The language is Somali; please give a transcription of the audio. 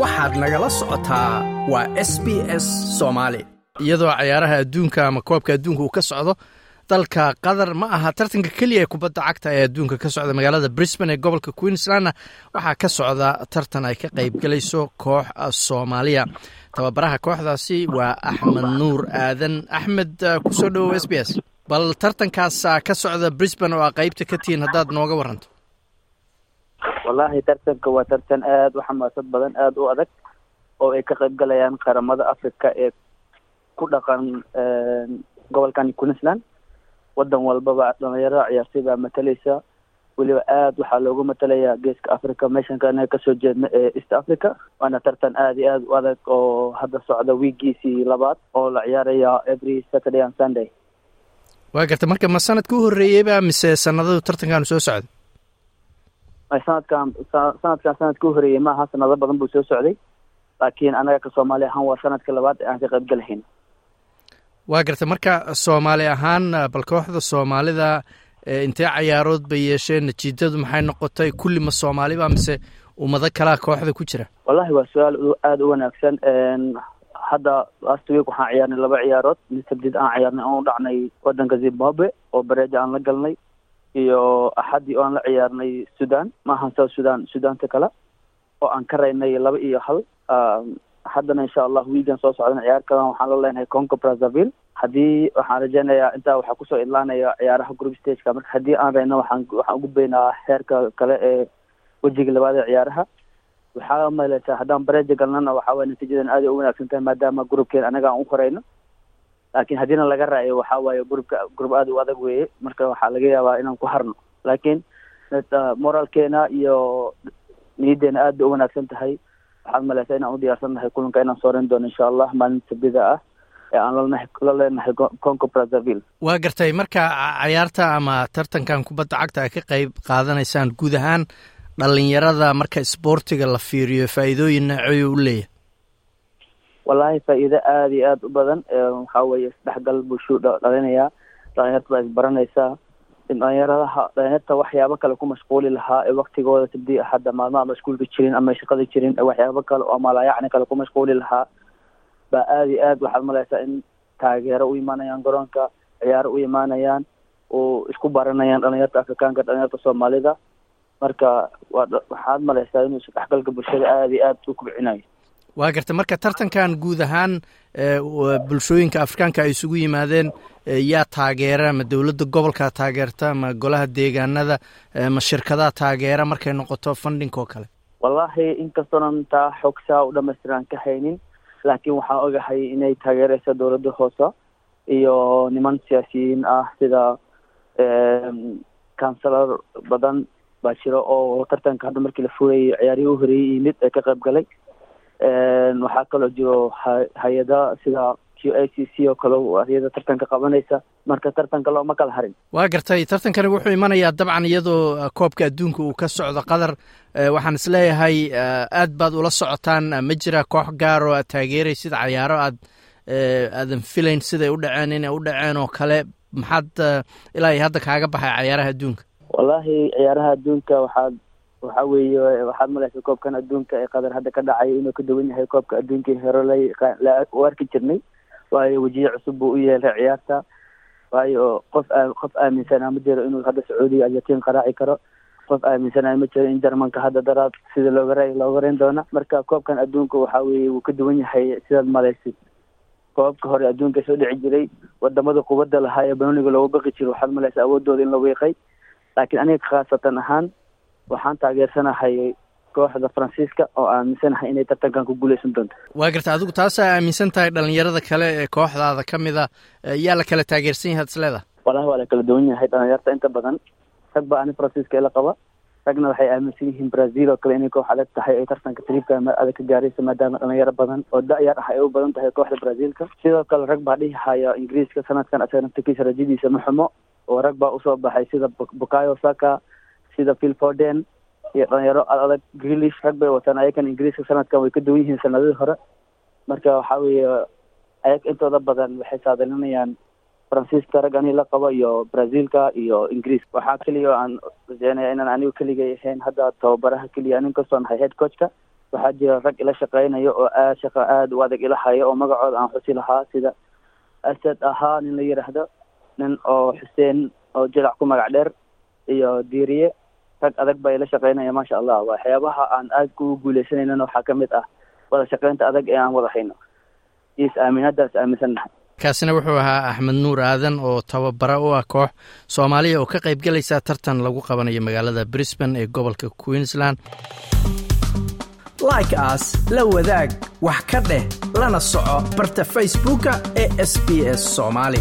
waxaad nagala socotaa waa s b s soomaali iyadoo cayaaraha adduunka ama koobka adduunka uu ka socdo dalka qatar ma aha tartanka keliya ee kubadda cagta ee adduunka ka socda magaalada brisbane ee gobolka queenslandna. Waxaa ka socda tartan ay ka qaybgelayso koox soomaaliya. Tababaraha kooxdaasi waa axmed nuur aadan. Axmed ku soo dhowow s b s. Bal tartankaas ka socda brisbane oo aa qeybta ka tihiin haddaad nooga waranto wallaahi tartanka waa tartan aada u xamaasad badan aada u adag oo ay ka qayb galayaan qaramada africa ee ku dhaqan gobolkan queensland. Wadan walbaba dhalinyarada ciyaartay baa matalaysa weliba aada waxaa loogu matalayaa geeska africa meeshanka ka soo jeedna ee east africa waana tartan aada iyo aada u adag oo hadda socda wiigiisii labaad oo la ciyaaraya every saturday and sunday. Waa garta marka ma sanadka u horreeyeyba mise sanadadu tartankaanu soo socday sanadkan sanadkan sanadka u horeeyey maaha sanado badan buu soo socday. Laakiin anaga ka soomaali ahaan waa sanadka labaad ee aan ka qayb galahayn waa garta marka soomaali ahaan bal kooxda soomaalida intee cayaarood bay yeesheen natiijadu maxay noqotay kulli ma soomaaliba mise ummado kalaa kooxda ku jira? Wallahi waa su'aal aada u wanaagsan. Hadda last week waxaan ciyaarnay laba ciyaarood. Mid sabdid aan ciyaarnay oon u dhacnay wadanka zimbabwe oo bareeja aan la galnay iyo axaddii oo aan la ciyaarnay sudan. Maahan south sudan sudaanta kale oo aan ka raynay laba iyo hal. Haddana insha allah wiigan soo socdana ciyaar kalan waxaan la leenahay conco brazaville haddii waxaan rajeynayaa intaa waxaa ku soo idlaanaya ciyaaraha group stageka. Marka haddii aan rayno waxaan waxaan ugudbaynaa heerka kale ee wejiga labaad ee ciyaaraha. Waxaa maleysaa haddaan bareja galnana waxaa waye natiijadan aada u wanaagsan tahay maadaama groupkeen anaga aan u horeyno laakiin haddiina laga raayo waxaa waaye groupka group aada u adag weeye. Marka waxaa laga yaabaa inaan ku harno. Laakiin moraalkeena iyo niyadeena aad bay u wanaagsan tahay. Waxaad maleysaa inaan u diyaarsan nahay kulanka inaan sooreyn doono insha allah maalinta sabida ah ee aan lanahay la leenahay conco brazaville waa gartay marka cayaarta ama tartankan kubadda cagta ay ka qayb qaadanaysaan guud ahaan dhalinyarada marka isboortiga la fiiriyo faa'iidooyin nooceeyu u leeyahay wallaahi faa'iido aada iyo aada u badan. Waxaa weeye isdhexgal bulshuu dhalinayaa dhalinyarta baa isbaranaysaa in dhalinyaradaha dhalinyarta waxyaabo kale ku mashquuli lahaa ee waktigooda sabdii hadda maalmo ama iskuulka jirin ama shaqada jirin waxyaabo kale oo malaayacni kale ku mashquuli lahaa. Baa aada iyo aad waxaad maleysaa in taageero u imaanayaan garoonka ciyaaro u imaanayaan oo isku baranayaan dhalinyarta afrikaanka dhalinyarta soomaalida. Marka waa waxaad maleysaa inuu isdhexgalka bulshada aada iyo aad u kubcinayo waa garta marka tartankan guud ahaan bulshooyinka afrikaanka ay isugu yimaadeen yaa taageera ma dowladda gobolkaa taageerta ma golaha deegaanada ma shirkadaha taageera markay noqoto funding oo kale? Wallahi inkastoonan taa xogsaa u dhamaystiran ka haynin laakiin waxaan ogahay inay taageereysa dowladda hoose iyo niman siyaasiyiin ah sida counselor badan baa jiro oo tartanka hadda markii la furayay ciyaarihii u horeeyey yimid ee ka qayb galay waxaa kaloo jiro hay'ada sida q a c c oo kale ayada tartanka qabanaysa. Marka tartanka looma kala harin. Waa gartay tartankani wuxuu imanayaa dabcan iyadoo koobka adduunka uu ka socdo qatar waxaan is leeyahay aad baad ula socotaan ma jira koox gaar oo aad taageeraysid cayaaro aad aadan filayn siday u dhaceen inay u dhaceen oo kale. Maxaad ilaa iyo hadda kaaga baxay cayaaraha adduunka? Wallahi ciyaaraha adduunka waxaad waxa weeye waxaad maleysa koobkan adduunka ee qatar hadda ka dhacay inuu ka duwan yahay koobka adduunkii hore la u arki jirnay. Waayo wejiye cusub buu u yeelay ciyaarta. Waayo qof qof aaminsanaa ma jiro inuu hadda sacuudiga argentin qaraaci karo. Qof aaminsanaa ma jiro in jarmanka hadda daraad sida looga looga rayn doona. Marka koobkan adduunka waxa weeye wuu ka duwan yahay sidaad maleysid koobabka hore adduunka soo dhici jiray waddamada kubadda lahaa ee banooniga loogu baqi jiro waxaad maleysa awoodooda in la wiiqay. Laakiin aniga khaasatan ahaan waxaan taageersanahay kooxda faransiiska oo aaminsanahay inay tartankan ku guuleysan doonto. Waa garta adigu taasaa aaminsan tahay dhalinyarada kale ee kooxdaada ka mid a yaa la kala taageersan yahay ad isleedaha wallahi waa la kala duwan yahay dhalinyarta inta badan. Rag baa ani faransiiska ila qaba. Ragna waxay aaminsan yihiin brazil oo kale inay koox adag tahay ay tartanka tariibka adag ka gaaraysa maadaama dhalinyaro badan oo da-yar ah ay u badan tahay kooxda brazilka. Sidoo kale rag baa dhihi haya ingiriiska sanadkan asaga naftakiisa rajadiisa ma xumo. Oo rag baa u soo baxay sida bukayo saka sida phil forden iyo dhalinyaro adag greelish rag bay wataan ayakan ingiriiska sanadkan way ka duwan yihiin sanadihii hore. Marka waxa weeye ayag intooda badan waxay saadalinayaan faransiiska rag ani la qabo iyo brazilka iyo ingiriiska waxaa keliya oo aan rajeynaya inaan anigu keligay ahayn hadda tababaraha keliya nin kastoo nahay head coachka. Waxaa jira rag ila shaqeynayo oo aad shaqa aada u adag ila haya oo magacooda aan xusi lahaa sida asad ahaa nin la yidhaahdo nin oo xuseen oo jilac ku magac dheer iyo diiriye rag adag baa ila shaqeynaya maasha allah waxyaabaha aan aada kugu guuleysanaynan waxaa ka mid ah wada shaqeynta adag ee aan wada hayno. Iyo is aaminada is aaminsannahay kaasina wuxuu ahaa axmed nuur aadan oo tababara u ah koox soomaaliya oo ka qayb galaysa tartan lagu qabanayo magaalada brisbane ee gobolka queensland. Like aas la wadaag wax ka dheh lana soco barta facebooka ee sb s soomaali